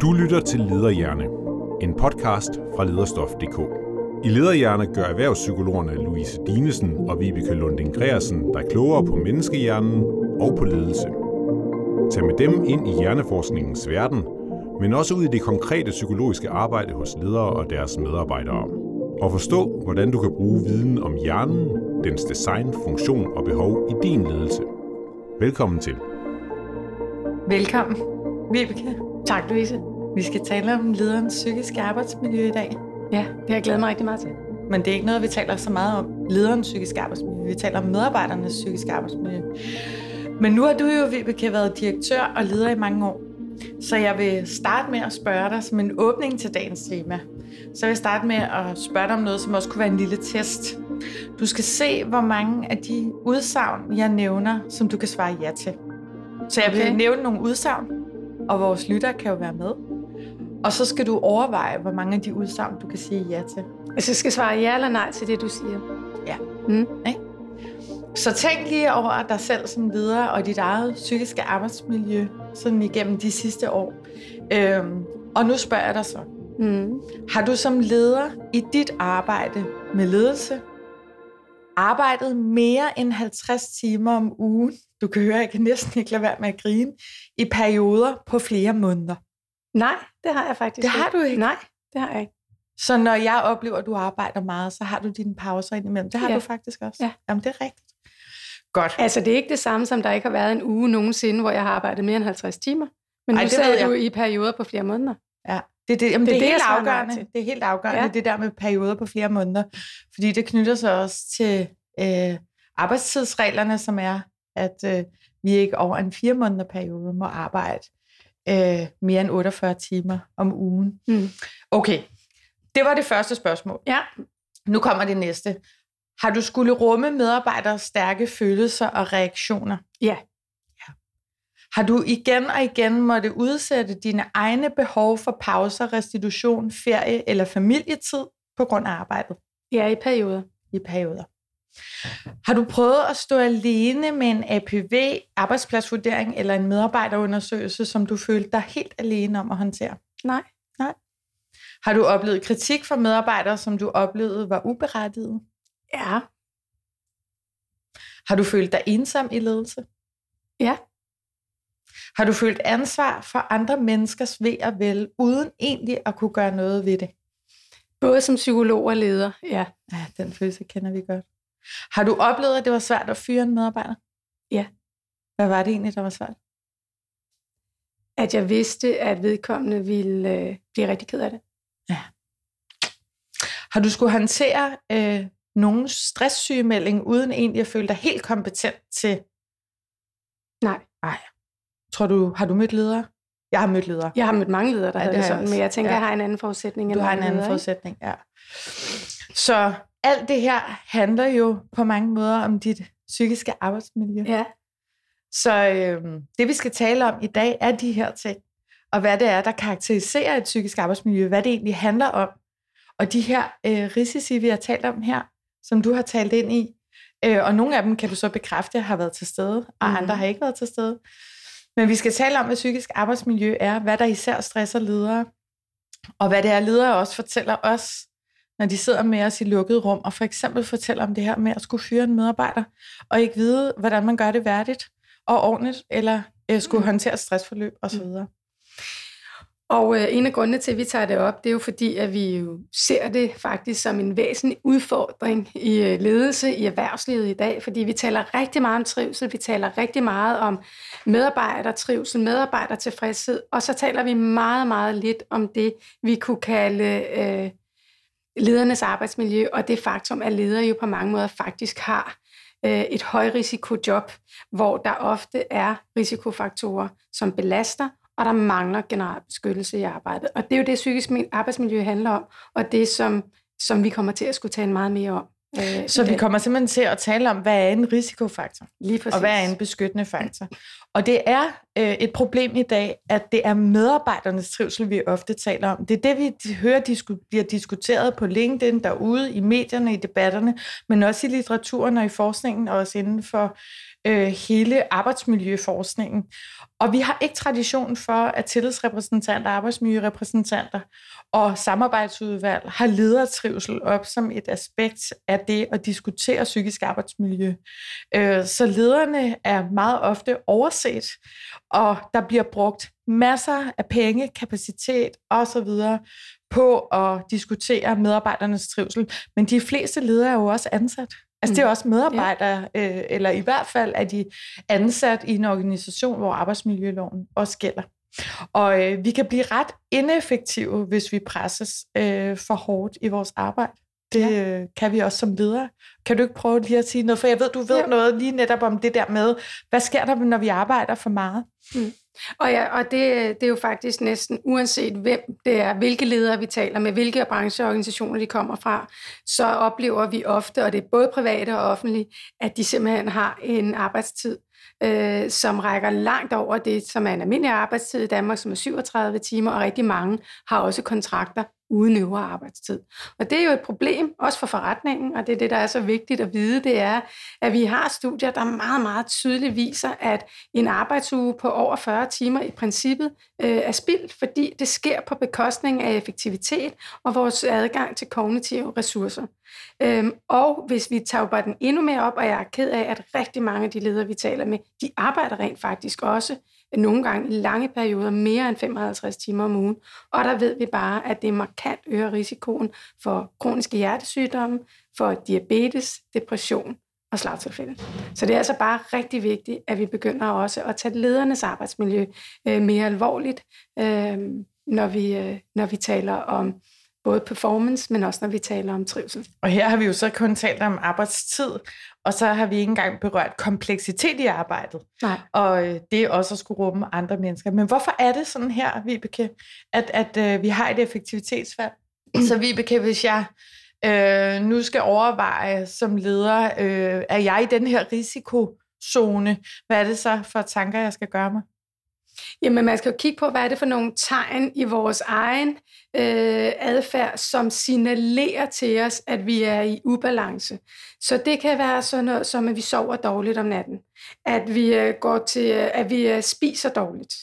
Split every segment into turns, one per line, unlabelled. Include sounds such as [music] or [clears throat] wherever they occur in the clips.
Du lytter til Lederhjerne, en podcast fra lederstof.dk. I Lederhjerne gør erhvervspsykologerne Louise Dinesen og Vibeke Lunding Greersen dig klogere på menneskehjernen og på ledelse. Tag med dem ind i hjerneforskningens verden, men også ud i det konkrete psykologiske arbejde hos ledere og deres medarbejdere. Og forstå, hvordan du kan bruge viden om hjernen, dens design, funktion og behov i din ledelse. Velkommen til.
Velkommen, Vibeke.
Tak, Louise.
Vi skal tale om lederens psykiske arbejdsmiljø i dag.
Ja, det har jeg glædet mig rigtig meget til.
Men det er ikke noget, vi taler så meget om lederens psykiske arbejdsmiljø. Vi taler om medarbejdernes psykiske arbejdsmiljø. Men nu har du jo, Vibeke, været direktør og leder i mange år. Så jeg vil starte med at spørge dig som en åbning til dagens tema. Så vil jeg starte med at spørge dig om noget, som også kunne være en lille test. Du skal se, hvor mange af de udsagn, jeg nævner, som du kan svare ja til. Så jeg vil
Okay.
nævne nogle udsagn, og vores lytter kan jo være med. Og så skal du overveje, hvor mange af de udsagn, du kan sige ja til.
Altså, jeg skal svare ja eller nej til det, du siger.
Ja.
Mm.
Så tænk lige over dig selv som leder og dit eget psykiske arbejdsmiljø sådan igennem de sidste år. Øhm, og nu spørger jeg dig så.
Mm.
Har du som leder i dit arbejde med ledelse arbejdet mere end 50 timer om ugen? Du kan høre, jeg kan næsten ikke lade være med at grine. I perioder på flere måneder.
Nej, det har jeg faktisk
Det har du ikke?
Nej, det har jeg ikke.
Så når jeg oplever, at du arbejder meget, så har du dine pauser indimellem. Det har
Ja.
du faktisk også.
Ja.
Jamen, det er rigtigt. Godt.
Altså, det er ikke det samme, som der ikke har været en uge nogensinde, hvor jeg har arbejdet mere end 50 timer. Men
Ej,
nu
det jeg.
du i perioder på flere måneder.
Ja, det, det, jamen,
Det
det,
er
det, er
det,
helt afgørende. Det er helt afgørende,
ja.
det der med perioder på flere måneder. Fordi det knytter sig også til øh, arbejdstidsreglerne, som er, at øh, vi ikke over en fire måneder periode må arbejde øh, mere end 48 timer om ugen.
Mm.
Okay, det var det første spørgsmål.
Ja.
Nu kommer det næste. Har du skulle rumme medarbejderes stærke følelser og reaktioner?
Ja.
ja. Har du igen og igen måtte udsætte dine egne behov for pauser, restitution, ferie eller familietid på grund af arbejdet
Ja, i perioder.
i perioder? Har du prøvet at stå alene med en APV, arbejdspladsvurdering eller en medarbejderundersøgelse, som du følte dig helt alene om at håndtere?
Nej.
Har du oplevet kritik fra medarbejdere, som du oplevede var uberettiget?
Ja.
Har du følt dig ensom i ledelse?
Ja.
Har du følt ansvar for andre menneskers ved og vel, uden egentlig at kunne gøre noget ved det?
Både som psykolog og leder. Ja.
Ja, den følelse kender vi godt. Har du oplevet, at det var svært at fyre en medarbejder?
Ja.
Hvad var det egentlig, der var svært?
At jeg vidste, at vedkommende ville øh, blive rigtig ked af det.
Har du skulle håndtere øh, nogen stresssygemelding, uden egentlig at føle dig helt kompetent til?
Nej.
Nej. Tror du, har du mødt ledere? Jeg har mødt ledere.
Jeg har mødt mange ledere, der
Ja,
ja,
det
havde det
jeg
sådan,
også.
men jeg tænker,
Ja.
ja. jeg har en anden forudsætning. end
Du har en anden
ledere, ikke?
forudsætning, ja. Så alt det her handler jo på mange måder om dit psykiske arbejdsmiljø.
Ja.
Så øhm, det vi skal tale om i dag er de her ting, og hvad det er, der karakteriserer et psykisk arbejdsmiljø, hvad det egentlig handler om. Og de her øh, risici, vi har talt om her, som du har talt ind i, øh, og nogle af dem kan du så bekræfte har været til stede, og
Mhm.
andre har ikke været til stede. Men vi skal tale om, hvad psykisk arbejdsmiljø er, hvad der især stresser ledere, og hvad det er, ledere også fortæller os, når de sidder med os i lukket rum, og for eksempel fortæller om det her med at skulle fyre en medarbejder, og ikke vide, hvordan man gør det værdigt og ordentligt, eller øh, skulle
Mm.
håndtere stressforløb osv.
Og øh, en af grundene til, at vi tager det op, det er jo fordi, at vi jo ser det faktisk som en væsentlig udfordring i øh, ledelse i erhvervslivet i dag, fordi vi taler rigtig meget om trivsel, vi taler rigtig meget om medarbejdertrivsel, medarbejdertilfredshed, og så taler vi meget, meget lidt om det, vi kunne kalde øh, ledernes arbejdsmiljø, og det faktum, at ledere jo på mange måder faktisk har øh, et højrisikojob, hvor der ofte er risikofaktorer, som belaster, og der mangler generel beskyttelse i arbejdet. Og det er jo det, psykisk arbejdsmiljø handler om, og det, som, som vi kommer til at skulle tale meget mere om. Øh,
Så vi kommer simpelthen til at tale om, hvad er en risikofaktor,
Lige præcis.
og hvad er en beskyttende faktor. Og det er øh, et problem i dag, at det er medarbejdernes trivsel, vi ofte taler om. Det er det, vi hører disku- bliver diskuteret på LinkedIn, derude, i medierne, i debatterne, men også i litteraturen og i forskningen, og også inden for øh, hele arbejdsmiljøforskningen. Og vi har ikke tradition for, at tillidsrepræsentanter, arbejdsmiljørepræsentanter og samarbejdsudvalg har ledertrivsel op som et aspekt af det at diskutere psykisk arbejdsmiljø. Øh, så lederne er meget ofte overset, og der bliver brugt masser af penge, kapacitet osv. på at diskutere medarbejdernes trivsel. Men de fleste ledere er jo også ansat. Altså det er mm. også medarbejdere, ja. øh, eller i hvert fald er de ansat i en organisation, hvor arbejdsmiljøloven også gælder. Og øh, vi kan blive ret ineffektive, hvis vi presses øh, for hårdt i vores arbejde. Det ja. øh, kan vi også som ledere. Kan du ikke prøve lige at sige noget? For jeg ved, du ved ja. noget lige netop om det der med, hvad sker der, når vi arbejder for meget?
Mm. Og, ja, og det, det er jo faktisk næsten uanset hvem det er, hvilke ledere vi taler med, hvilke brancheorganisationer de kommer fra, så oplever vi ofte, og det er både private og offentlige, at de simpelthen har en arbejdstid, øh, som rækker langt over det, som er en almindelig arbejdstid i Danmark, som er 37 timer, og rigtig mange har også kontrakter uden øvre arbejdstid. Og det er jo et problem, også for forretningen, og det er det, der er så vigtigt at vide, det er, at vi har studier, der meget, meget tydeligt viser, at en arbejdsuge på over 40 timer i princippet øh, er spildt, fordi det sker på bekostning af effektivitet og vores adgang til kognitive ressourcer. Øhm, og hvis vi tager den endnu mere op, og jeg er ked af, at rigtig mange af de ledere, vi taler med, de arbejder rent faktisk også nogle gange i lange perioder mere end 55 timer om ugen. Og der ved vi bare, at det markant øger risikoen for kroniske hjertesygdomme, for diabetes, depression og slagtilfælde. Så det er altså bare rigtig vigtigt, at vi begynder også at tage ledernes arbejdsmiljø øh, mere alvorligt, øh, når, vi, øh, når vi taler om både performance, men også når vi taler om trivsel.
Og her har vi jo så kun talt om arbejdstid, og så har vi ikke engang berørt kompleksitet i arbejdet.
Nej.
Og øh, det er også at skulle rumme andre mennesker. Men hvorfor er det sådan her, Vibeke, at, at at øh, vi har et effektivitetsfald? [clears throat] så Vibeke, hvis jeg øh, nu skal overveje som leder, øh, er jeg i den her risikozone? Hvad er det så for tanker, jeg skal gøre mig?
Jamen, man skal jo kigge på, hvad er det for nogle tegn i vores egen øh, adfærd, som signalerer til os, at vi er i ubalance. Så det kan være sådan noget som, at vi sover dårligt om natten, at vi øh, går til, at vi øh, spiser dårligt,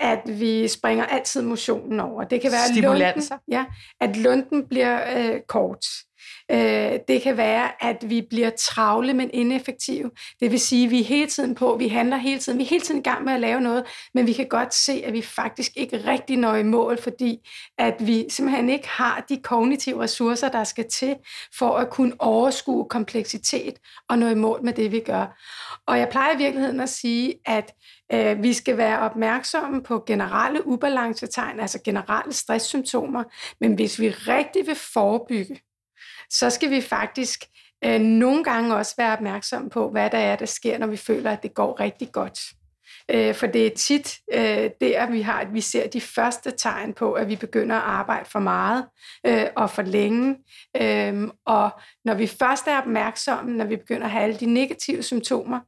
at vi springer altid motionen over. Det kan være,
lunden,
ja, at lunden bliver øh, kort. Øh, det kan være, at vi bliver travle, men ineffektive. Det vil sige, at vi er hele tiden på, vi handler hele tiden, vi er hele tiden i gang med at lave noget, men vi kan godt se, at vi faktisk ikke rigtig når i mål, fordi at vi simpelthen ikke har de kognitive ressourcer, der skal til for at kunne overskue kompleksitet og nå i mål med det, vi gør. Og jeg plejer i virkeligheden at sige, at øh, vi skal være opmærksomme på generelle ubalancetegn, altså generelle stresssymptomer, men hvis vi rigtig vil forebygge, så skal vi faktisk øh, nogle gange også være opmærksom på, hvad der er, der sker, når vi føler, at det går rigtig godt. Øh, for det er tit øh, der, vi har, at vi ser de første tegn på, at vi begynder at arbejde for meget øh, og for længe. Øh, og når vi først er opmærksomme, når vi begynder at have alle de negative symptomer,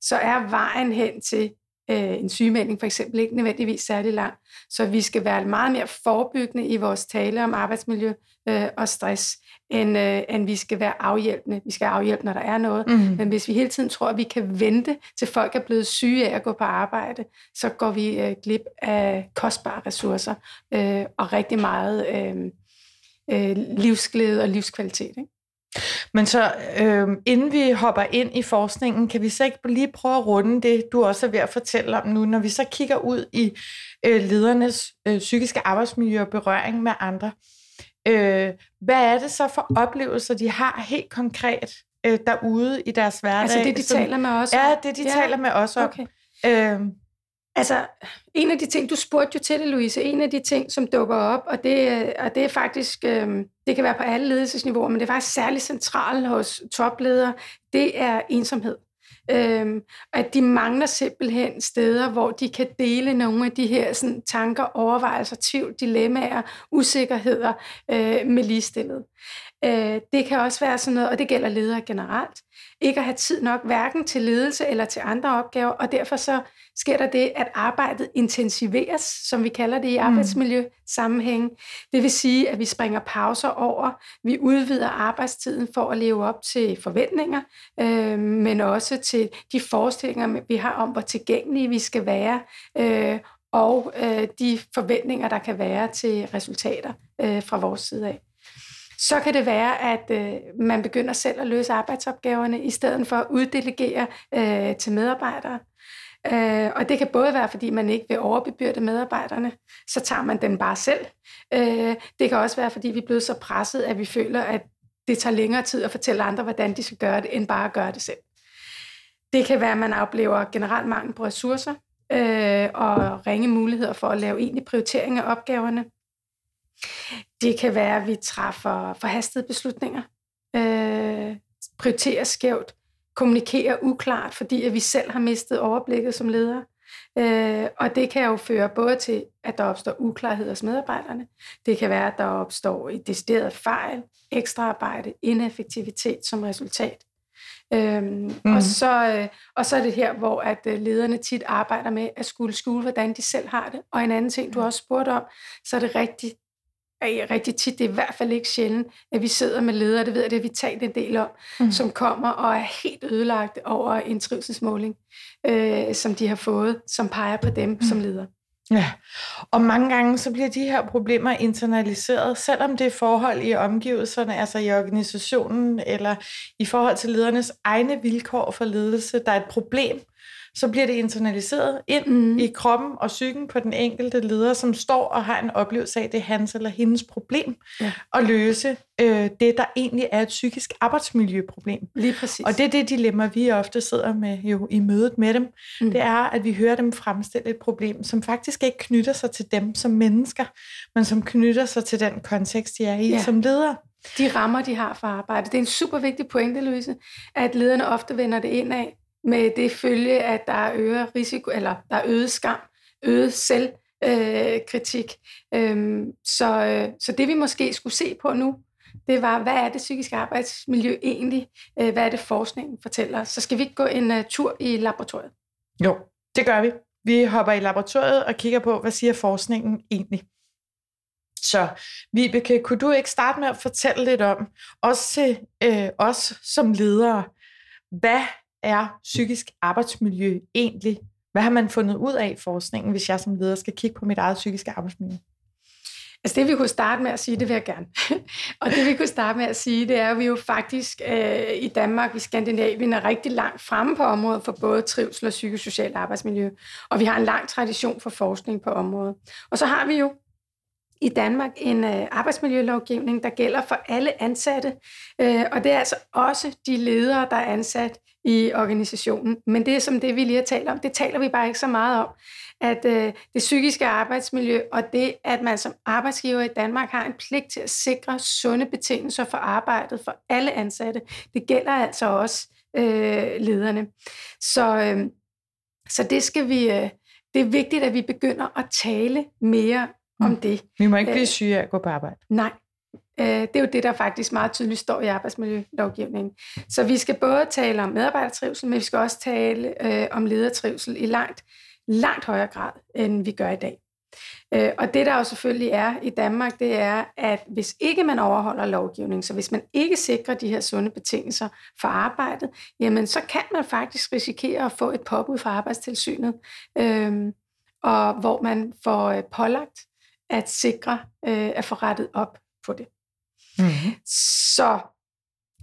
så er vejen hen til øh, en sygemelding for eksempel ikke nødvendigvis særlig lang. Så vi skal være meget mere forebyggende i vores tale om arbejdsmiljø øh, og stress, end, øh, end vi skal være afhjælpende. Vi skal afhjælpe, når der er noget. Mm. Men hvis vi hele tiden tror, at vi kan vente, til folk er blevet syge af at gå på arbejde, så går vi øh, glip af kostbare ressourcer øh, og rigtig meget øh, øh, livsglæde og livskvalitet. Ikke?
Men så øh, inden vi hopper ind i forskningen, kan vi så ikke lige prøve at runde det, du også er ved at fortælle om nu, når vi så kigger ud i øh, ledernes øh, psykiske arbejdsmiljø og berøring med andre. Øh, hvad er det så for oplevelser, de har helt konkret øh, derude i deres hverdag?
Altså det, de som, taler med os
om? Ja, det, de ja. taler med os om. Okay. Øh,
Altså, en af de ting, du spurgte jo til det, Louise, en af de ting, som dukker op, og det, og det er faktisk, øh, det kan være på alle ledelsesniveauer, men det er faktisk særligt centralt hos topledere, det er ensomhed. Øhm, at de mangler simpelthen steder, hvor de kan dele nogle af de her sådan, tanker, overvejelser, tvivl, dilemmaer, usikkerheder øh, med ligestillet. Øh, det kan også være sådan noget, og det gælder ledere generelt, ikke at have tid nok hverken til ledelse eller til andre opgaver, og derfor så sker der det, at arbejdet intensiveres, som vi kalder det i mm. arbejdsmiljøsammenhæng. Det vil sige, at vi springer pauser over, vi udvider arbejdstiden for at leve op til forventninger, øh, men også til de forestillinger, vi har om, hvor tilgængelige vi skal være, øh, og øh, de forventninger, der kan være til resultater øh, fra vores side af. Så kan det være, at øh, man begynder selv at løse arbejdsopgaverne, i stedet for at uddelegere øh, til medarbejdere. Øh, og det kan både være, fordi man ikke vil overbebyrde medarbejderne, så tager man den bare selv. Øh, det kan også være, fordi vi er blevet så presset, at vi føler, at det tager længere tid at fortælle andre, hvordan de skal gøre det, end bare at gøre det selv. Det kan være, at man oplever generelt mangel på ressourcer øh, og ringe muligheder for at lave egentlig prioritering af opgaverne. Det kan være, at vi træffer forhastede beslutninger, øh, prioriterer skævt, kommunikerer uklart, fordi at vi selv har mistet overblikket som ledere. Øh, og det kan jo føre både til, at der opstår uklarhed hos medarbejderne. Det kan være, at der opstår et decideret fejl, ekstraarbejde, ineffektivitet som resultat. Øhm, mm. og, så, øh, og så er det her, hvor at øh, lederne tit arbejder med at skulle skule, hvordan de selv har det. Og en anden ting, du også spurgte om, så er det rigtig er rigtig tit, det er i hvert fald ikke sjældent, at vi sidder med ledere, det ved jeg, det vi talt en del om, mm. som kommer og er helt ødelagt over en trivselsmåling, øh, som de har fået, som peger på dem mm. som ledere.
Ja, og mange gange så bliver de her problemer internaliseret, selvom det er forhold i omgivelserne, altså i organisationen, eller i forhold til ledernes egne vilkår for ledelse, der er et problem, så bliver det internaliseret ind mm. i kroppen og psyken på den enkelte leder, som står og har en oplevelse af, det er hans eller hendes problem ja. at løse øh, det, der egentlig er et psykisk arbejdsmiljøproblem.
Lige præcis.
Og det er det dilemma, vi ofte sidder med jo i mødet med dem. Mm. Det er, at vi hører dem fremstille et problem, som faktisk ikke knytter sig til dem som mennesker, men som knytter sig til den kontekst, de er i ja. som ledere.
De rammer, de har for arbejde. Det er en super vigtig pointe, Louise, at lederne ofte vender det ind af med det følge, at der er øget risiko, eller der er øget skam, øget selvkritik. Øh, øhm, så, øh, så det vi måske skulle se på nu, det var, hvad er det psykiske arbejdsmiljø egentlig? Øh, hvad er det forskningen fortæller? Så skal vi ikke gå en uh, tur i laboratoriet?
Jo, det gør vi. Vi hopper i laboratoriet og kigger på, hvad siger forskningen egentlig? Så Vibeke, kunne du ikke starte med at fortælle lidt om, også til øh, os som ledere, hvad er psykisk arbejdsmiljø egentlig? Hvad har man fundet ud af i forskningen, hvis jeg som leder skal kigge på mit eget psykiske arbejdsmiljø?
Altså det vi kunne starte med at sige, det vil jeg gerne. [laughs] og det vi kunne starte med at sige, det er, at vi jo faktisk øh, i Danmark, i Skandinavien, er rigtig langt fremme på området for både trivsel og psykosocialt arbejdsmiljø. Og vi har en lang tradition for forskning på området. Og så har vi jo i Danmark en øh, arbejdsmiljølovgivning, der gælder for alle ansatte, øh, og det er altså også de ledere, der er ansat i organisationen. Men det er som det, vi lige har talt om, det taler vi bare ikke så meget om, at øh, det psykiske arbejdsmiljø og det, at man som arbejdsgiver i Danmark har en pligt til at sikre sunde betingelser for arbejdet for alle ansatte, det gælder altså også øh, lederne. Så, øh, så det skal vi... Øh, det er vigtigt, at vi begynder at tale mere om mm. det.
Vi må ikke blive øh, syge af at gå på arbejde.
Nej, Øh, det er jo det, der faktisk meget tydeligt står i arbejdsmiljølovgivningen. Så vi skal både tale om medarbejdertrivsel, men vi skal også tale øh, om ledertrivsel i langt, langt højere grad, end vi gør i dag. Øh, og det, der jo selvfølgelig er i Danmark, det er, at hvis ikke man overholder lovgivningen, så hvis man ikke sikrer de her sunde betingelser for arbejdet, jamen så kan man faktisk risikere at få et påbud fra arbejdstilsynet, øh, og hvor man får øh, pålagt at sikre øh, at få rettet op på det. Mm. Så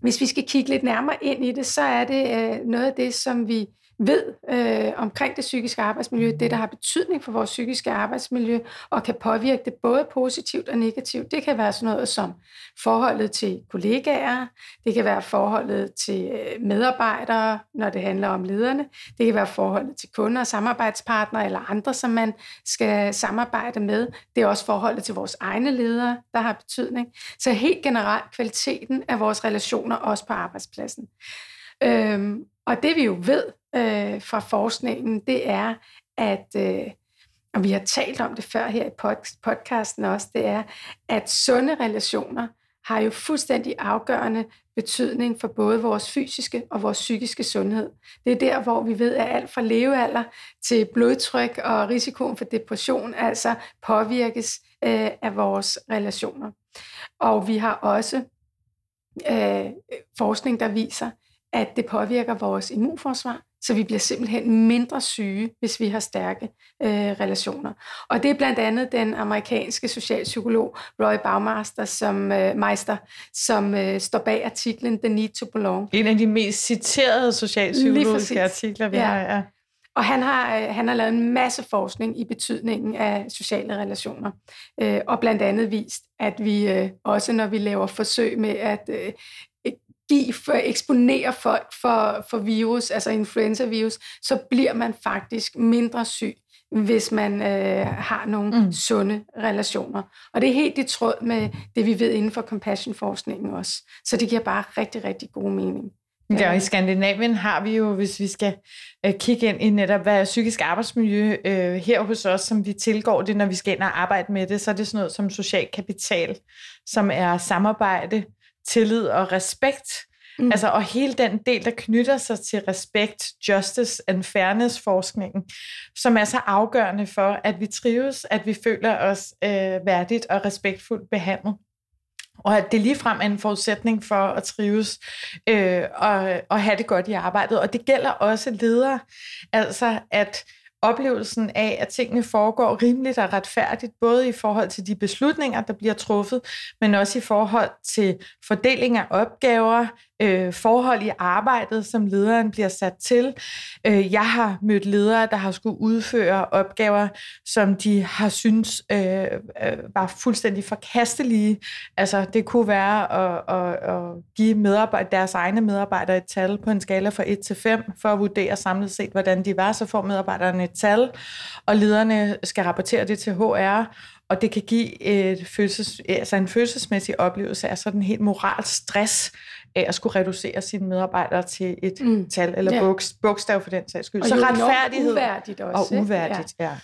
hvis vi skal kigge lidt nærmere ind i det, så er det øh, noget af det, som vi ved øh, omkring det psykiske arbejdsmiljø, det der har betydning for vores psykiske arbejdsmiljø, og kan påvirke det både positivt og negativt. Det kan være sådan noget som forholdet til kollegaer, det kan være forholdet til øh, medarbejdere, når det handler om lederne, det kan være forholdet til kunder, samarbejdspartnere eller andre, som man skal samarbejde med. Det er også forholdet til vores egne ledere, der har betydning. Så helt generelt kvaliteten af vores relationer også på arbejdspladsen. Øhm, og det vi jo ved øh, fra forskningen, det er, at, øh, og vi har talt om det før her i pod- podcasten også, det er, at sunde relationer har jo fuldstændig afgørende betydning for både vores fysiske og vores psykiske sundhed. Det er der, hvor vi ved, at alt fra levealder til blodtryk og risikoen for depression altså påvirkes øh, af vores relationer. Og vi har også øh, forskning, der viser, at det påvirker vores immunforsvar, så vi bliver simpelthen mindre syge, hvis vi har stærke øh, relationer. Og det er blandt andet den amerikanske socialpsykolog Roy Baumeister, som, øh, Meister, som øh, står bag artiklen The Need to Belong.
En af de mest citerede socialpsykologiske artikler, vi ja. har. Ja.
Og han har, øh, han har lavet en masse forskning i betydningen af sociale relationer, øh, og blandt andet vist, at vi øh, også når vi laver forsøg med at øh, give, for eksponere folk for, for virus, altså influenza-virus, så bliver man faktisk mindre syg, hvis man øh, har nogle mm. sunde relationer. Og det er helt i tråd med det, vi ved inden for compassion-forskningen også. Så det giver bare rigtig, rigtig god mening.
Ja, i Skandinavien har vi jo, hvis vi skal øh, kigge ind i netop, hvad er psykisk arbejdsmiljø øh, her hos os, som vi tilgår det, når vi skal ind og arbejde med det, så er det sådan noget som social kapital, som er samarbejde, tillid og respekt. Mm. Altså, og hele den del, der knytter sig til respekt, justice and fairness forskningen, som er så afgørende for, at vi trives, at vi føler os øh, værdigt og respektfuldt behandlet. Og at det ligefrem er en forudsætning for at trives øh, og, og have det godt i arbejdet. Og det gælder også ledere. Altså, at oplevelsen af, at tingene foregår rimeligt og retfærdigt, både i forhold til de beslutninger, der bliver truffet, men også i forhold til fordeling af opgaver, øh, forhold i arbejdet, som lederen bliver sat til. Øh, jeg har mødt ledere, der har skulle udføre opgaver, som de har synes øh, øh, var fuldstændig forkastelige. Altså, det kunne være at, at, at give medarbejder, deres egne medarbejdere et tal på en skala fra 1 til 5, for at vurdere samlet set, hvordan de var. Så får medarbejderne tal, og lederne skal rapportere det til HR, og det kan give et følelses, altså en følelsesmæssig oplevelse af sådan en helt moralsk stress, af at skulle reducere sine medarbejdere til et mm. tal, eller ja. bogstav for den sags skyld.
Og så retfærdighed uværdigt også,
og uværdigt, ja.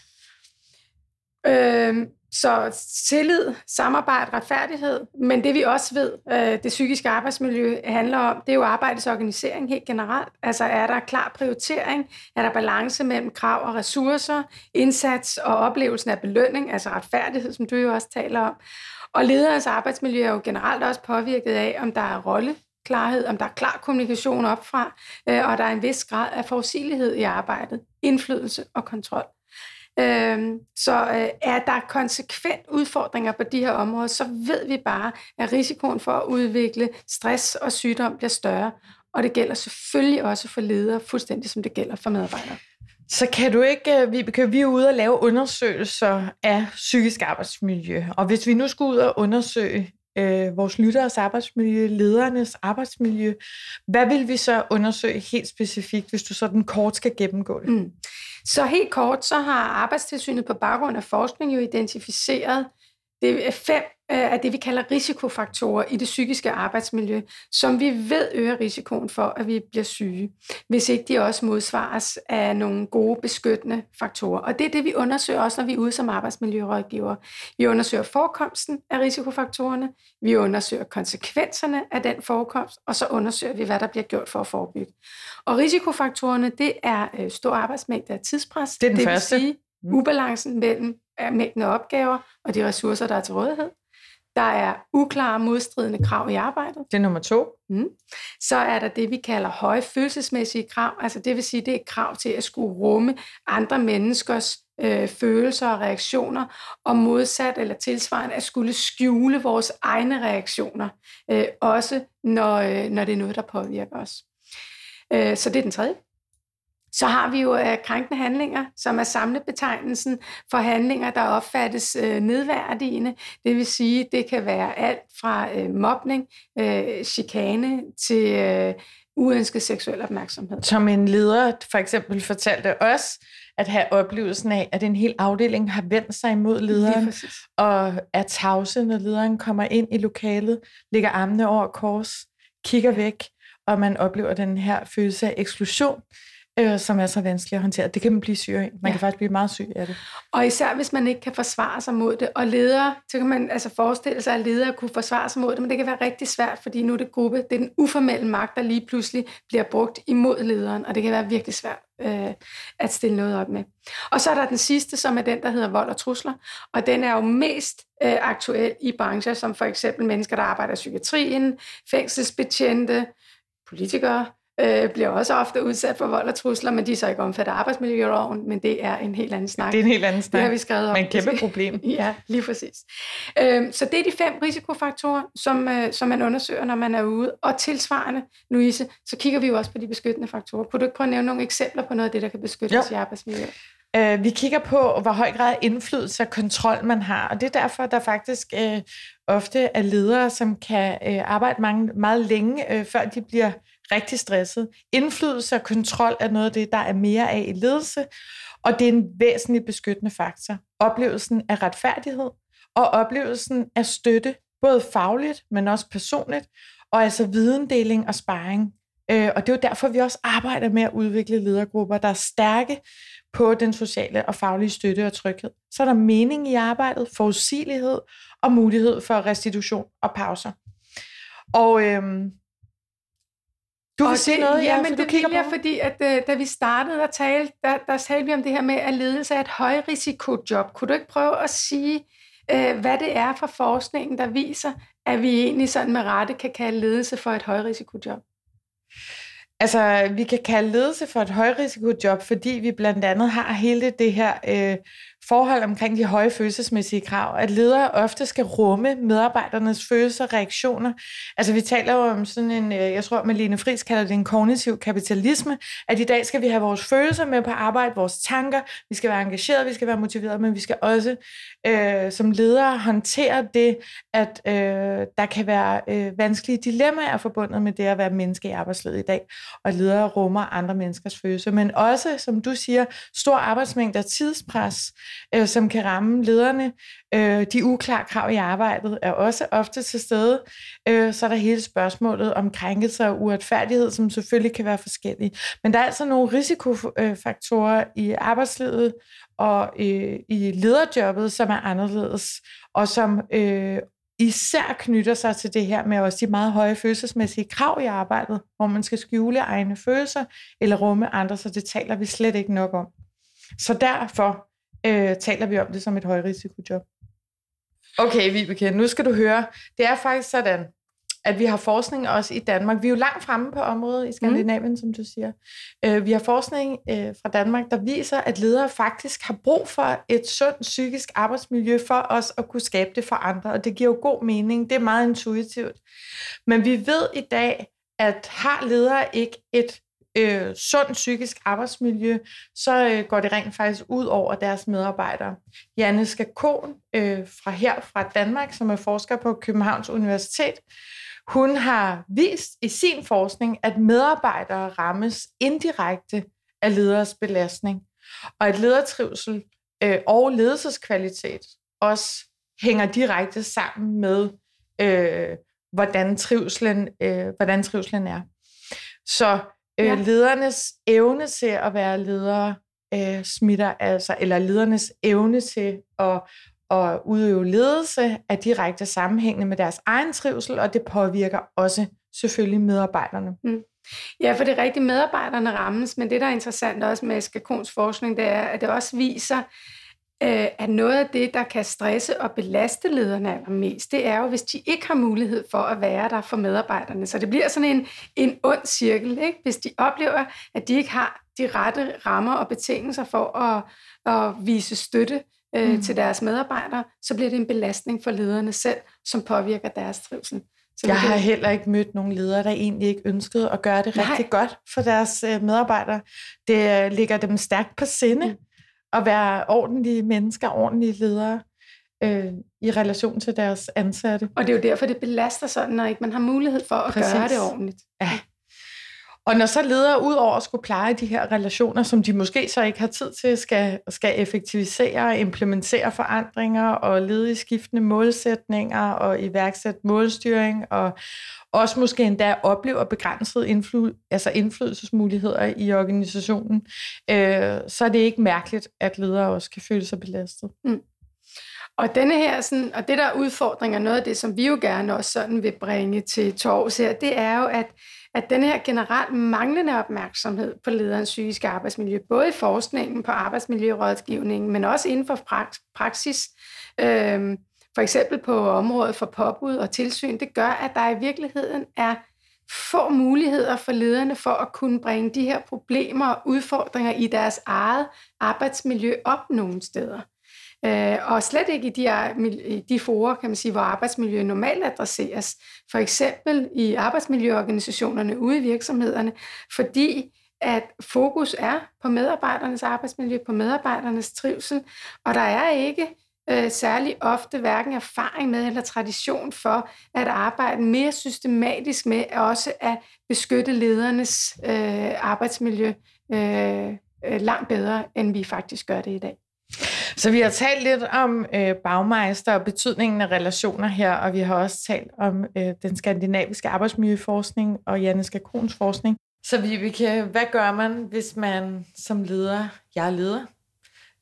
ja. Øhm, så tillid, samarbejde, retfærdighed, men det vi også ved, øh, det psykiske arbejdsmiljø handler om, det er jo arbejdets organisering helt generelt. Altså er der klar prioritering, er der balance mellem krav og ressourcer, indsats og oplevelsen af belønning, altså retfærdighed, som du jo også taler om. Og lederens arbejdsmiljø er jo generelt også påvirket af, om der er rolle klarhed, om der er klar kommunikation opfra, øh, og der er en vis grad af forudsigelighed i arbejdet, indflydelse og kontrol. Øhm, så øh, er der konsekvent udfordringer på de her områder, så ved vi bare, at risikoen for at udvikle stress og sygdom bliver større, og det gælder selvfølgelig også for ledere, fuldstændig som det gælder for medarbejdere.
Så kan du ikke, øh, vi, kan vi er ude og lave undersøgelser af psykisk arbejdsmiljø, og hvis vi nu skulle ud og undersøge øh, vores lytteres arbejdsmiljø, ledernes arbejdsmiljø. Hvad vil vi så undersøge helt specifikt, hvis du sådan kort skal gennemgå det? Mm.
Så helt kort, så har Arbejdstilsynet på baggrund af forskning jo identificeret det er fem øh, af det, vi kalder risikofaktorer i det psykiske arbejdsmiljø, som vi ved øger risikoen for, at vi bliver syge, hvis ikke de også modsvares af nogle gode beskyttende faktorer. Og det er det, vi undersøger også, når vi er ude som arbejdsmiljørådgiver. Vi undersøger forekomsten af risikofaktorerne, vi undersøger konsekvenserne af den forekomst, og så undersøger vi, hvad der bliver gjort for at forebygge. Og risikofaktorerne, det er øh, stor arbejdsmængde af tidspres.
Det er den det første. Vil sige,
mm. ubalancen mellem mængden af opgaver og de ressourcer, der er til rådighed. Der er uklare modstridende krav i arbejdet.
Det er nummer to. Mm.
Så er der det, vi kalder høje følelsesmæssige krav. Altså det vil sige, det er krav til at skulle rumme andre menneskers øh, følelser og reaktioner, og modsat eller tilsvarende at skulle skjule vores egne reaktioner, øh, også når, øh, når det er noget, der påvirker os. Øh, så det er den tredje. Så har vi jo øh, krænkende handlinger, som er samlebetegnelsen for handlinger, der opfattes øh, nedværdigende. Det vil sige, det kan være alt fra øh, mobning, øh, chikane til øh, uønsket seksuel opmærksomhed.
Som en leder for eksempel fortalte os, at have oplevelsen af, at en hel afdeling har vendt sig imod lederen, og er tavse, når lederen kommer ind i lokalet, lægger armene over kors, kigger væk, og man oplever den her følelse af eksklusion øh, som er så vanskeligt at håndtere. Det kan man blive syg af. Man ja. kan faktisk blive meget syg af det.
Og især hvis man ikke kan forsvare sig mod det. Og ledere, så kan man altså forestille sig, at ledere kunne forsvare sig mod det, men det kan være rigtig svært, fordi nu er det gruppe, det er den uformelle magt, der lige pludselig bliver brugt imod lederen, og det kan være virkelig svært øh, at stille noget op med. Og så er der den sidste, som er den, der hedder vold og trusler, og den er jo mest øh, aktuel i brancher, som for eksempel mennesker, der arbejder i psykiatrien, fængselsbetjente, politikere, øh, bliver også ofte udsat for vold og trusler, men de er så ikke omfattet af arbejdsmiljøloven, men det er en helt anden snak.
Det er en helt anden snak.
Det har vi skrevet om.
Men kæmpe problem. [laughs]
ja, lige præcis. Øh, så det er de fem risikofaktorer, som, øh, som man undersøger, når man er ude. Og tilsvarende, Louise, så kigger vi jo også på de beskyttende faktorer. Kunne du ikke prøve at nævne nogle eksempler på noget af det, der kan beskyttes jo. i arbejdsmiljøet?
Uh, vi kigger på, hvor høj grad indflydelse og kontrol man har, og det er derfor, der faktisk uh, ofte er ledere, som kan uh, arbejde mange, meget længe, uh, før de bliver rigtig stresset. Indflydelse og kontrol er noget af det, der er mere af i ledelse, og det er en væsentlig beskyttende faktor. Oplevelsen af retfærdighed og oplevelsen af støtte, både fagligt, men også personligt, og altså videndeling og sparring. Øh, og det er jo derfor, vi også arbejder med at udvikle ledergrupper, der er stærke på den sociale og faglige støtte og tryghed. Så er der mening i arbejdet, forudsigelighed og mulighed for restitution og pauser. Og øhm, du vil sige noget,
ja, men det
kigger
vil jeg,
på
fordi at, uh, da vi startede, der talte, der, der talte vi om det her med, at ledelse er et højrisikojob. Kunne du ikke prøve at sige, uh, hvad det er for forskningen, der viser, at vi egentlig sådan med rette kan kalde ledelse for et højrisikojob?
Altså, vi kan kalde ledelse for et højrisikojob, fordi vi blandt andet har hele det her øh, forhold omkring de høje følelsesmæssige krav, at ledere ofte skal rumme medarbejdernes følelser og reaktioner. Altså vi taler jo om sådan en, øh, jeg tror Malene Friis kalder det en kognitiv kapitalisme, at i dag skal vi have vores følelser med på arbejde, vores tanker, vi skal være engageret, vi skal være motiveret, men vi skal også øh, som ledere håndtere det, at øh, der kan være øh, vanskelige dilemmaer forbundet med det at være menneske i arbejdslivet i dag, og ledere rummer andre menneskers følelser, men også, som du siger, stor arbejdsmængde og tidspres, øh, som kan ramme lederne. Øh, de uklare krav i arbejdet er også ofte til stede. Øh, så er der hele spørgsmålet om krænkelser og uretfærdighed, som selvfølgelig kan være forskellige. Men der er altså nogle risikofaktorer i arbejdslivet og øh, i lederjobbet, som er anderledes, og som øh, især knytter sig til det her med også de meget høje følelsesmæssige krav i arbejdet, hvor man skal skjule egne følelser eller rumme andre, så det taler vi slet ikke nok om. Så derfor øh, taler vi om det som et højrisikojob. Okay, Vibeke, nu skal du høre. Det er faktisk sådan, at vi har forskning også i Danmark. Vi er jo langt fremme på området i Skandinavien, mm. som du siger. Øh, vi har forskning øh, fra Danmark, der viser, at ledere faktisk har brug for et sundt psykisk arbejdsmiljø for os at kunne skabe det for andre, og det giver jo god mening. Det er meget intuitivt. Men vi ved i dag, at har ledere ikke et øh, sundt psykisk arbejdsmiljø, så øh, går det rent faktisk ud over deres medarbejdere. Janne Skakon øh, fra her fra Danmark, som er forsker på Københavns Universitet, hun har vist i sin forskning, at medarbejdere rammes indirekte af leders belastning, og at ledertrivsel øh, og ledelseskvalitet også hænger direkte sammen med, øh, hvordan, trivselen, øh, hvordan trivselen er. Så Øh, ja. ledernes evne til at være ledere øh, smitter altså, eller ledernes evne til at, at udøve ledelse er direkte sammenhængende med deres egen trivsel, og det påvirker også selvfølgelig medarbejderne. Mm.
Ja, for det er rigtigt, medarbejderne rammes, men det, der er interessant også med Skakons forskning, det er, at det også viser, øh, at noget af det, der kan stresse og belaste lederne allermest, det er jo, hvis de ikke har mulighed for at være der for medarbejderne. Så det bliver sådan en, en ond cirkel, ikke? hvis de oplever, at de ikke har de rette rammer og betingelser for at, at vise støtte øh, mm. til deres medarbejdere, så bliver det en belastning for lederne selv, som påvirker deres trivsel.
Så jeg har heller ikke mødt nogen ledere, der egentlig ikke ønskede at gøre det Nej. rigtig godt for deres øh, medarbejdere. Det øh, ligger dem stærkt på sinde. Mm at være ordentlige mennesker, ordentlige ledere øh, i relation til deres ansatte.
Og det er jo derfor, det belaster sådan, når ikke man har mulighed for at Præcis. gøre det ordentligt.
Ja. Og når så ledere ud over at skulle pleje de her relationer, som de måske så ikke har tid til, skal, skal effektivisere, implementere forandringer og lede i skiftende målsætninger og iværksætte målstyring og også måske endda oplever begrænset indfly, altså indflydelsesmuligheder i organisationen, øh, så er det ikke mærkeligt, at ledere også kan føle sig belastet. Mm.
Og denne her, sådan, og det der udfordring noget af det, som vi jo gerne også sådan vil bringe til torvs her, det er jo, at, at den her generelt manglende opmærksomhed på lederens psykiske arbejdsmiljø, både i forskningen på arbejdsmiljørådgivningen, men også inden for praksis, øh, for eksempel på området for påbud og tilsyn, det gør, at der i virkeligheden er få muligheder for lederne for at kunne bringe de her problemer og udfordringer i deres eget arbejdsmiljø op nogle steder. Øh, og slet ikke i de, i de forer, kan man sige, hvor arbejdsmiljø normalt adresseres. For eksempel i arbejdsmiljøorganisationerne ude i virksomhederne, fordi at fokus er på medarbejdernes arbejdsmiljø, på medarbejdernes trivsel, og der er ikke øh, særlig ofte hverken erfaring med eller tradition for at arbejde mere systematisk med også at beskytte ledernes øh, arbejdsmiljø øh, øh, langt bedre, end vi faktisk gør det i dag.
Så vi har talt lidt om øh, bagmeister og betydningen af relationer her, og vi har også talt om øh, den skandinaviske arbejdsmiljøforskning og Janne Skakons forskning. Så vi, vi kan, hvad gør man, hvis man som leder, jeg er leder,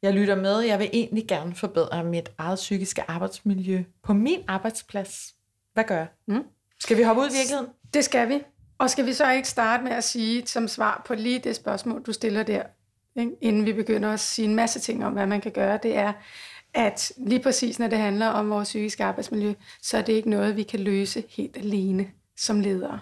jeg lytter med, jeg vil egentlig gerne forbedre mit eget psykiske arbejdsmiljø på min arbejdsplads. Hvad gør jeg? Mm. Skal vi hoppe ud i virkeligheden?
Det skal vi. Og skal vi så ikke starte med at sige som svar på lige det spørgsmål, du stiller der? Inden vi begynder at sige en masse ting om, hvad man kan gøre, det er, at lige præcis når det handler om vores psykiske arbejdsmiljø, så er det ikke noget, vi kan løse helt alene som ledere.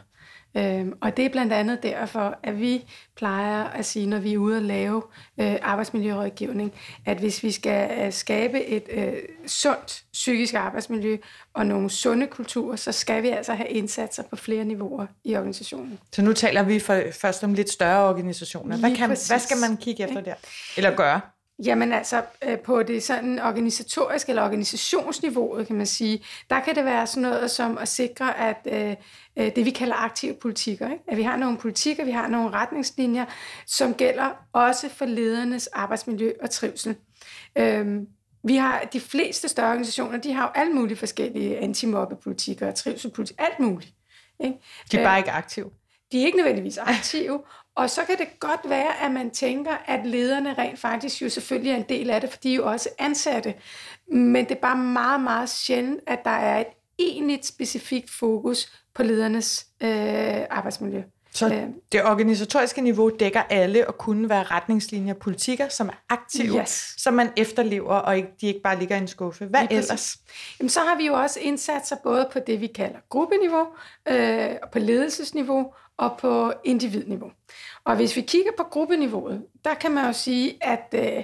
Øhm, og det er blandt andet derfor, at vi plejer at sige, når vi er ude og lave øh, arbejdsmiljørådgivning, at hvis vi skal øh, skabe et øh, sundt psykisk arbejdsmiljø og nogle sunde kulturer, så skal vi altså have indsatser på flere niveauer i organisationen.
Så nu taler vi for, først om lidt større organisationer. Hvad, kan, hvad skal man kigge efter der? Eller gøre?
Jamen altså, øh, på det sådan organisatoriske eller organisationsniveauet, kan man sige, der kan det være sådan noget som at sikre, at øh, øh, det vi kalder aktive politikker, ikke? at vi har nogle politikker, vi har nogle retningslinjer, som gælder også for ledernes arbejdsmiljø og trivsel. Øhm, vi har de fleste større organisationer, de har jo alle mulige forskellige antimobbepolitikker og trivselpolitikker, alt muligt. Ikke?
De er bare ikke aktive.
De er ikke nødvendigvis aktive, og så kan det godt være, at man tænker, at lederne rent faktisk jo selvfølgelig er en del af det, for de er jo også ansatte. Men det er bare meget, meget sjældent, at der er et enigt specifikt fokus på ledernes øh, arbejdsmiljø.
Så øh. det organisatoriske niveau dækker alle og kunne være retningslinjer og politikker, som er aktive, yes. som man efterlever, og ikke, de ikke bare ligger i en skuffe. Hvad Lige ellers?
Jamen, så har vi jo også indsatser både på det, vi kalder gruppeniveau, øh, på ledelsesniveau og på individniveau. Og hvis vi kigger på gruppeniveauet, der kan man jo sige, at øh,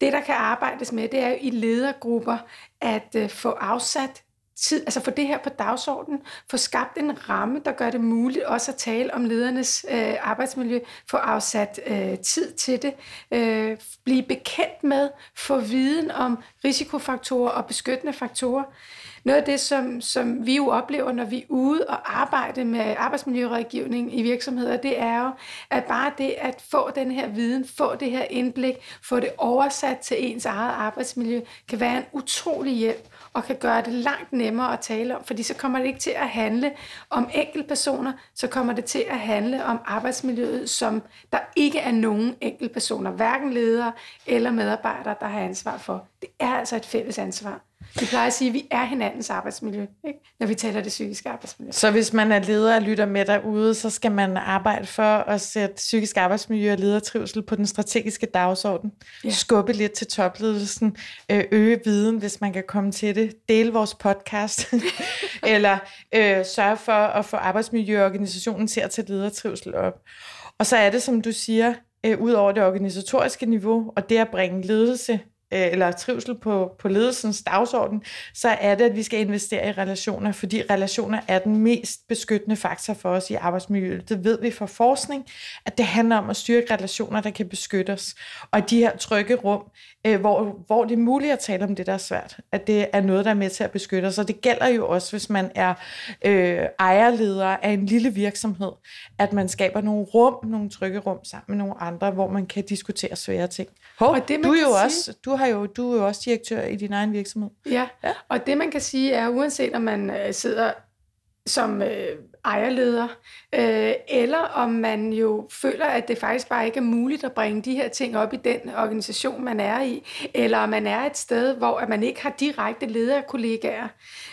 det, der kan arbejdes med, det er jo i ledergrupper at øh, få afsat tid, altså få det her på dagsordenen, få skabt en ramme, der gør det muligt også at tale om ledernes øh, arbejdsmiljø, få afsat øh, tid til det, øh, blive bekendt med, få viden om risikofaktorer og beskyttende faktorer. Noget af det, som, som vi jo oplever, når vi er ude og arbejde med arbejdsmiljørådgivning i virksomheder, det er jo, at bare det at få den her viden, få det her indblik, få det oversat til ens eget arbejdsmiljø, kan være en utrolig hjælp og kan gøre det langt nemmere at tale om, fordi så kommer det ikke til at handle om enkeltpersoner, så kommer det til at handle om arbejdsmiljøet, som der ikke er nogen enkeltpersoner, hverken ledere eller medarbejdere, der har ansvar for. Det er altså et fælles ansvar. Vi plejer at sige, at vi er hinandens arbejdsmiljø, ikke? når vi taler det psykiske arbejdsmiljø.
Så hvis man er leder og lytter med derude, så skal man arbejde for at sætte psykisk arbejdsmiljø og ledertrivsel på den strategiske dagsorden. Ja. Skubbe lidt til topledelsen, øh, øge viden, hvis man kan komme til det. Dele vores podcast, [laughs] eller øh, sørge for at få arbejdsmiljøorganisationen til at tage ledertrivsel op. Og så er det, som du siger, øh, ud over det organisatoriske niveau, og det at bringe ledelse eller trivsel på, på ledelsens dagsorden, så er det, at vi skal investere i relationer, fordi relationer er den mest beskyttende faktor for os i arbejdsmiljøet. Det ved vi fra forskning, at det handler om at styrke relationer, der kan beskytte os. Og de her trygge rum, øh, hvor, hvor det er muligt at tale om det, der er svært, at det er noget, der er med til at beskytte os. Og det gælder jo også, hvis man er øh, ejerleder af en lille virksomhed, at man skaber nogle rum, nogle trygge rum sammen med nogle andre, hvor man kan diskutere svære ting. Hov, og det, du, er jo sige... også, du, har jo, du er jo også direktør i din egen virksomhed.
Ja, ja. og det man kan sige er, uanset om man øh, sidder som øh, ejerleder, øh, eller om man jo føler, at det faktisk bare ikke er muligt at bringe de her ting op i den organisation, man er i, eller om man er et sted, hvor at man ikke har direkte lederkollegaer,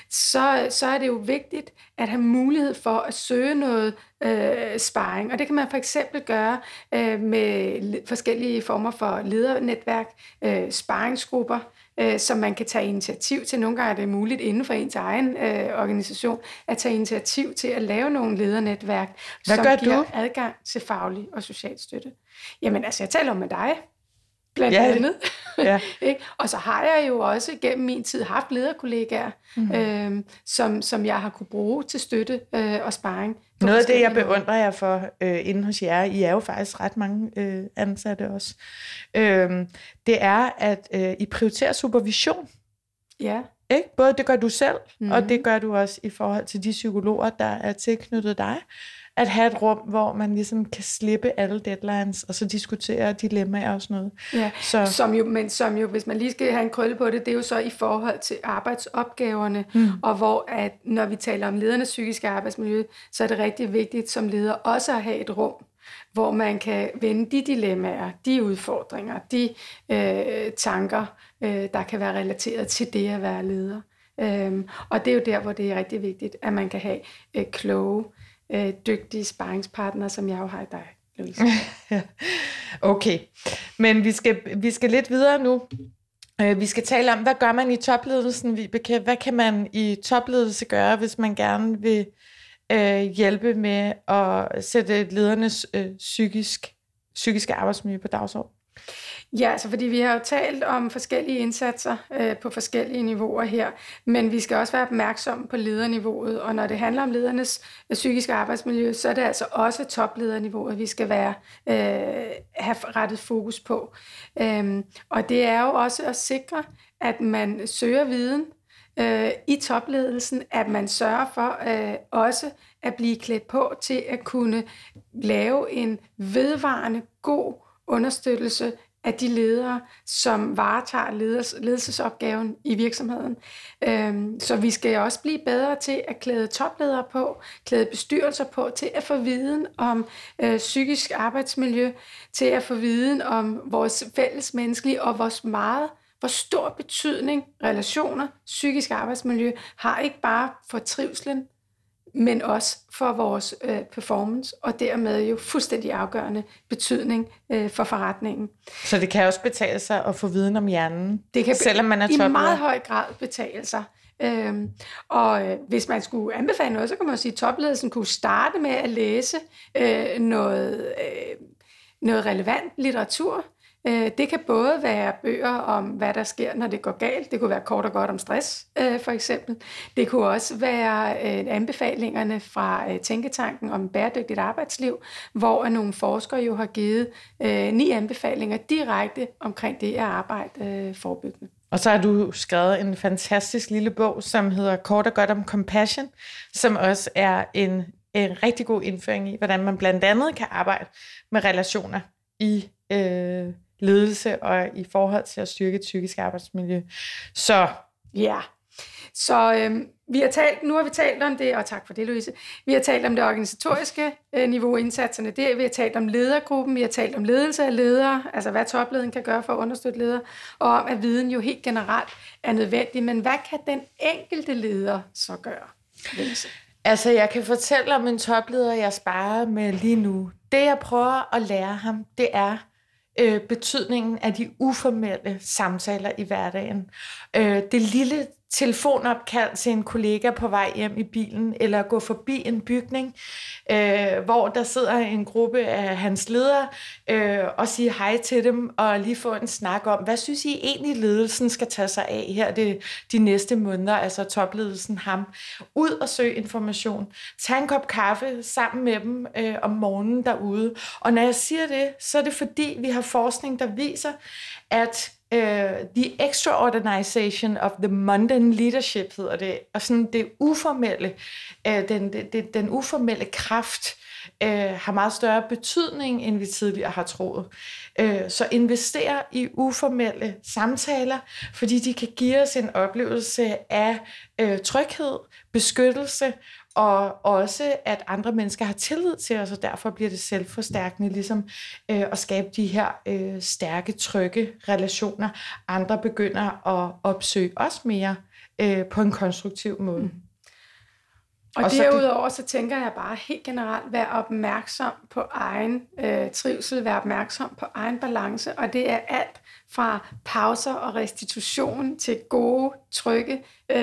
så, så er det jo vigtigt at have mulighed for at søge noget øh, sparring. Og det kan man for eksempel gøre øh, med forskellige former for ledernetværk, øh, sparringsgrupper, øh, som man kan tage initiativ til. Nogle gange er det muligt inden for ens egen øh, organisation at tage initiativ til at lave nogle ledernetværk,
Hvad
som
gør
giver
du?
adgang til faglig og social støtte. Jamen altså, jeg taler om med dig blandt
Ja,
ja,
det-
andet.
Ja. [laughs]
Og så har jeg jo også gennem min tid haft lederkollegaer,
Mhm.
mm. øh, som, som jeg har kunne bruge til støtte øh, og sparring.
Noget af det, jeg beundrer jer for øh, inde hos jer, I er jo faktisk ret mange øh, ansatte også, øh, det er, at øh, I prioriterer supervision.
Ja,
Ikke? Både det gør du selv, mm.
Mhm.
og det gør du også i forhold til de psykologer, der er tilknyttet dig. At have et rum, hvor man ligesom kan slippe alle deadlines, og så diskutere dilemmaer og sådan noget.
ja.
Så
Som jo, men som jo, hvis man lige skal have en krølle på det, det er jo så i forhold til arbejdsopgaverne, mm. og hvor at når vi taler om ledernes psykiske arbejdsmiljø, så er det rigtig vigtigt som leder også at have et rum, hvor man kan vende de dilemmaer, de udfordringer, de øh, tanker, øh, der kan være relateret til det at være leder. Øhm, og det er jo der, hvor det er rigtig vigtigt, at man kan have øh, kloge, øh, dygtige sparringspartner, som jeg jo har i dig, Louise. [laughs]
Okay, men vi skal, vi skal lidt videre nu. Øh, vi skal tale om, hvad gør man i topledelsen, Vibeke? Hvad kan man i topledelse gøre, hvis man gerne vil øh, hjælpe med at sætte ledernes øh, psykisk, psykiske arbejdsmiljø på dagsordenen?
Ja, altså fordi vi har jo talt om forskellige indsatser øh, på forskellige niveauer her, men vi skal også være opmærksomme på lederniveauet, og når det handler om ledernes øh, psykiske arbejdsmiljø, så er det altså også toplederniveauet, vi skal være øh, have rettet fokus på. Øhm, og det er jo også at sikre, at man søger viden øh, i topledelsen, at man sørger for øh, også at blive klædt på til at kunne lave en vedvarende god understøttelse af de ledere, som varetager leders, ledelsesopgaven i virksomheden. Øhm, så vi skal også blive bedre til at klæde topledere på, klæde bestyrelser på, til at få viden om øh, psykisk arbejdsmiljø, til at få viden om vores fælles menneskelige og vores meget hvor stor betydning relationer, psykisk arbejdsmiljø har ikke bare for trivslen, men også for vores øh, performance, og dermed jo fuldstændig afgørende betydning øh, for forretningen.
Så det kan også betale sig at få viden om hjernen,
Det kan
selvom man er
i
topleder?
meget høj grad betale sig. Øhm, og øh, hvis man skulle anbefale noget, så kan man sige, at topledelsen kunne starte med at læse øh, noget, øh, noget relevant litteratur. Øh, det kan både være bøger om, hvad der sker, når det går galt. Det kunne være kort og godt om stress, øh, for eksempel. Det kunne også være øh, anbefalingerne fra øh, Tænketanken om bæredygtigt arbejdsliv, hvor nogle forskere jo har givet ni anbefalinger direkte omkring det at arbejde forebyggende.
Og så har du skrevet en fantastisk lille bog, som hedder Kort og godt om compassion, som også er en, en rigtig god indføring i, hvordan man blandt andet kan arbejde med relationer i øh, ledelse og i forhold til at styrke et psykisk arbejdsmiljø. Så
Ja, så øhm, vi har talt, nu har vi talt om det, og tak for det, Louise. Vi har talt om det organisatoriske øh, niveau, indsatserne der. Vi har talt om ledergruppen, vi har talt om ledelse af ledere, altså hvad topleden kan gøre for at understøtte ledere, og om, at viden jo helt generelt er nødvendig. Men hvad kan den enkelte leder så gøre? Louise?
Altså, jeg kan fortælle om en topleder, jeg sparer med lige nu. Det, jeg prøver at lære ham, det er øh, betydningen af de uformelle samtaler i hverdagen. Øh, det lille telefonopkald til en kollega på vej hjem i bilen, eller gå forbi en bygning, øh, hvor der sidder en gruppe af hans ledere, øh, og sige hej til dem, og lige få en snak om, hvad synes I egentlig ledelsen skal tage sig af her det, de næste måneder, altså topledelsen ham. Ud og søge information. Tag en kop kaffe sammen med dem øh, om morgenen derude. Og når jeg siger det, så er det fordi, vi har forskning, der viser, at uh, the extraordinization of the mundane leadership hedder det, og sådan det uformelle, uh, den, det, den uformelle kraft uh, har meget større betydning, end vi tidligere har troet. Uh, så investere i uformelle samtaler, fordi de kan give os en oplevelse af uh, tryghed, beskyttelse og også at andre mennesker har tillid til os, og derfor bliver det selvforstærkende ligesom øh, at skabe de her øh, stærke, trygge relationer. Andre begynder at opsøge os mere øh, på en konstruktiv måde. Mm.
Og, og derudover så tænker jeg bare helt generelt, vær opmærksom på egen øh, trivsel, vær opmærksom på egen balance, og det er alt fra pauser og restitution til gode, trygge øh,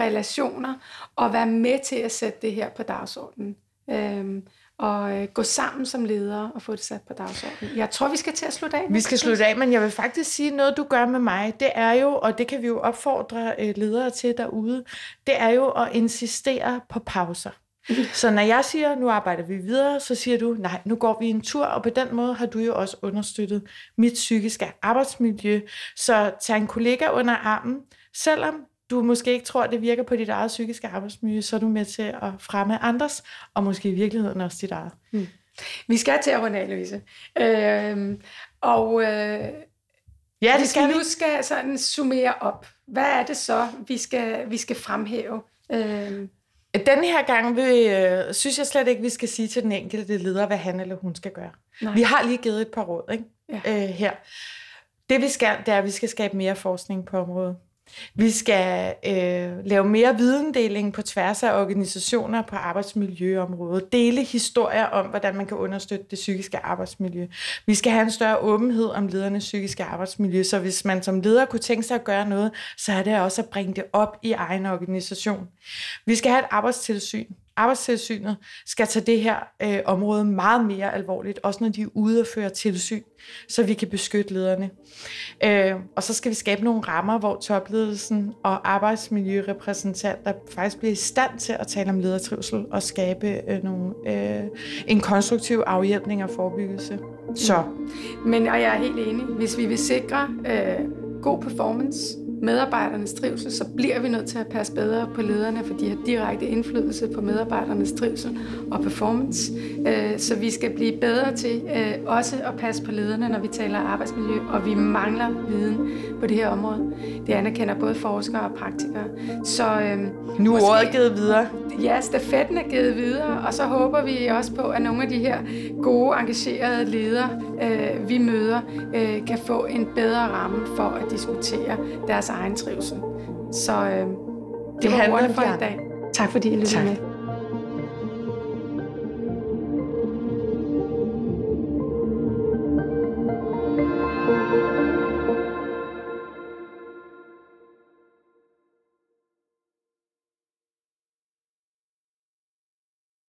relationer, og være med til at sætte det her på dagsordenen. Øh, og øh, gå sammen som ledere og få det sat på dagsordenen. Jeg tror, vi skal til at slutte af.
Vi skal slutte af, men jeg vil faktisk sige, noget du gør med mig, det er jo, og det kan vi jo opfordre øh, ledere til derude, det er jo at insistere på pauser. [laughs] Så når jeg siger, nu arbejder vi videre, så siger du, nej, nu går vi en tur, og på den måde har du jo også understøttet mit psykiske arbejdsmiljø. Så tag en kollega under armen, selvom du måske ikke tror, det virker på dit eget psykiske arbejdsmiljø, så er du med til at fremme andres, og måske i virkeligheden også dit eget. Hmm.
Vi skal til at runde af, Louise. Øh, og øh, ja, det skal vi nu skal sådan summere op. Hvad er det så, vi skal, vi skal fremhæve? Øh,
den her gang vil, øh, synes jeg slet ikke, vi skal sige til den enkelte leder, hvad han eller hun skal gøre. Nej. Vi har lige givet et par råd ikke? Ja. Øh, her. Det vi skal, det er, at vi skal skabe mere forskning på området. Vi skal øh, lave mere videndeling på tværs af organisationer på arbejdsmiljøområdet. Dele historier om, hvordan man kan understøtte det psykiske arbejdsmiljø. Vi skal have en større åbenhed om ledernes psykiske arbejdsmiljø, så hvis man som leder kunne tænke sig at gøre noget, så er det også at bringe det op i egen organisation. Vi skal have et arbejdstilsyn, Arbejdstilsynet skal tage det her øh, område meget mere alvorligt, også når de er ude og føre tilsyn, så vi kan beskytte lederne. Øh, og så skal vi skabe nogle rammer, hvor topledelsen og arbejdsmiljørepræsentanter faktisk bliver i stand til at tale om ledertrivsel og skabe øh, nogle, øh, en konstruktiv afhjælpning og forebyggelse. Så. Mm.
Men og jeg er helt enig, hvis vi vil sikre øh, god performance, medarbejdernes trivsel, så bliver vi nødt til at passe bedre på lederne, for de har direkte indflydelse på medarbejdernes trivsel og performance. Øh, så vi skal blive bedre til øh, også at passe på lederne, når vi taler arbejdsmiljø, og vi mangler viden på det her område. Det anerkender både forskere og praktikere. Så,
øh, nu er ordet givet videre.
Ja, stafetten er givet videre, og så håber vi også på, at nogle af de her gode, engagerede ledere, vi møder, kan få en bedre ramme for at diskutere deres egen trivsel. Så øh, det, det var ordet for i dag. Tak fordi I lyttede med.